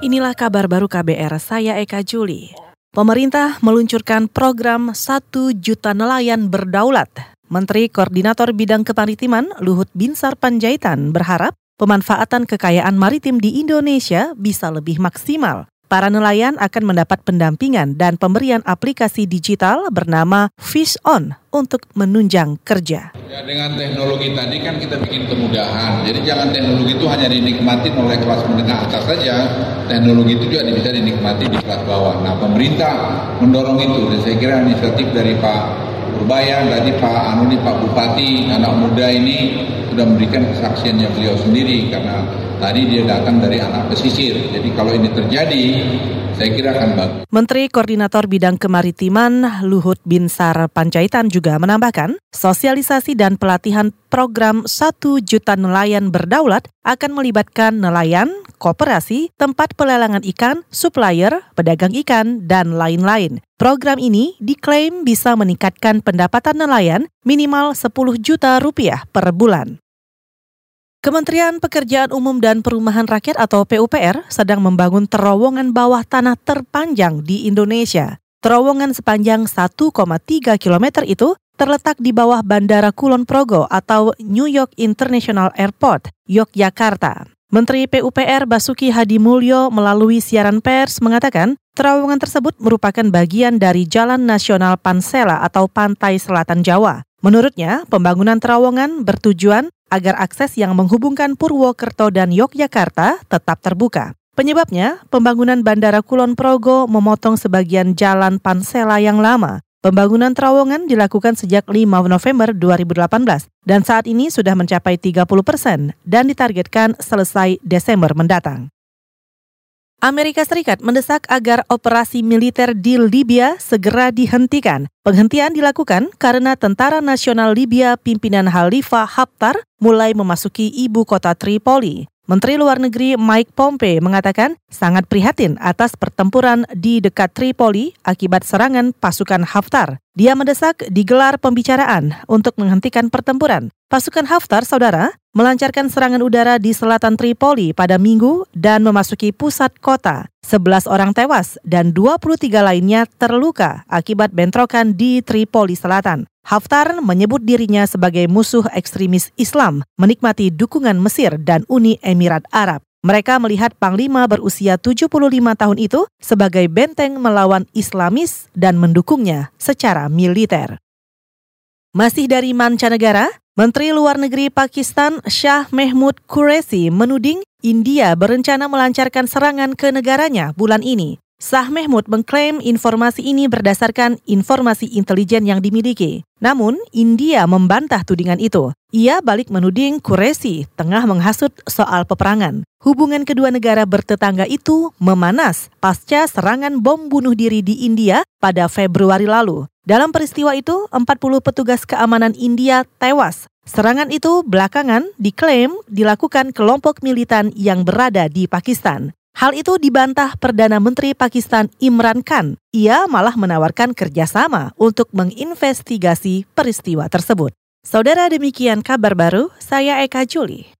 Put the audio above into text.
Inilah kabar baru KBR, saya Eka Juli. Pemerintah meluncurkan program 1 juta nelayan berdaulat. Menteri Koordinator Bidang Kemaritiman Luhut Binsar Panjaitan berharap pemanfaatan kekayaan maritim di Indonesia bisa lebih maksimal para nelayan akan mendapat pendampingan dan pemberian aplikasi digital bernama Fish On untuk menunjang kerja. Ya, dengan teknologi tadi kan kita bikin kemudahan. Jadi jangan teknologi itu hanya dinikmati oleh kelas menengah atas saja. Teknologi itu juga bisa dinikmati di kelas bawah. Nah pemerintah mendorong itu dan saya kira inisiatif dari Pak Purbaya, tadi Pak Anu Pak Bupati, anak muda ini sudah memberikan kesaksiannya beliau sendiri karena tadi dia datang dari anak pesisir. Jadi kalau ini terjadi, saya kira akan bagus. Menteri Koordinator Bidang Kemaritiman Luhut Binsar Panjaitan juga menambahkan, sosialisasi dan pelatihan program 1 juta nelayan berdaulat akan melibatkan nelayan, koperasi, tempat pelelangan ikan, supplier, pedagang ikan, dan lain-lain. Program ini diklaim bisa meningkatkan pendapatan nelayan minimal 10 juta rupiah per bulan. Kementerian Pekerjaan Umum dan Perumahan Rakyat atau PUPR sedang membangun terowongan bawah tanah terpanjang di Indonesia. Terowongan sepanjang 1,3 km itu terletak di bawah Bandara Kulon Progo atau New York International Airport, Yogyakarta. Menteri PUPR Basuki Hadi Mulyo melalui siaran pers mengatakan terowongan tersebut merupakan bagian dari Jalan Nasional Pansela atau Pantai Selatan Jawa. Menurutnya, pembangunan terowongan bertujuan agar akses yang menghubungkan Purwokerto dan Yogyakarta tetap terbuka. Penyebabnya, pembangunan Bandara Kulon Progo memotong sebagian jalan Pansela yang lama. Pembangunan terowongan dilakukan sejak 5 November 2018 dan saat ini sudah mencapai 30 persen dan ditargetkan selesai Desember mendatang. Amerika Serikat mendesak agar operasi militer di Libya segera dihentikan. Penghentian dilakukan karena Tentara Nasional Libya pimpinan Khalifa Haftar mulai memasuki ibu kota Tripoli. Menteri Luar Negeri Mike Pompeo mengatakan sangat prihatin atas pertempuran di dekat Tripoli akibat serangan pasukan Haftar. Dia mendesak digelar pembicaraan untuk menghentikan pertempuran. Pasukan Haftar, saudara, melancarkan serangan udara di selatan Tripoli pada minggu dan memasuki pusat kota. 11 orang tewas dan 23 lainnya terluka akibat bentrokan di Tripoli Selatan. Haftar menyebut dirinya sebagai musuh ekstremis Islam, menikmati dukungan Mesir dan Uni Emirat Arab. Mereka melihat Panglima berusia 75 tahun itu sebagai benteng melawan Islamis dan mendukungnya secara militer. Masih dari mancanegara, Menteri Luar Negeri Pakistan Shah Mehmud Qureshi menuding India berencana melancarkan serangan ke negaranya bulan ini. Sah Mehmud mengklaim informasi ini berdasarkan informasi intelijen yang dimiliki. Namun, India membantah tudingan itu. Ia balik menuding Qureshi tengah menghasut soal peperangan. Hubungan kedua negara bertetangga itu memanas pasca serangan bom bunuh diri di India pada Februari lalu. Dalam peristiwa itu, 40 petugas keamanan India tewas. Serangan itu belakangan diklaim dilakukan kelompok militan yang berada di Pakistan. Hal itu dibantah Perdana Menteri Pakistan Imran Khan. Ia malah menawarkan kerjasama untuk menginvestigasi peristiwa tersebut. Saudara demikian kabar baru, saya Eka Juli.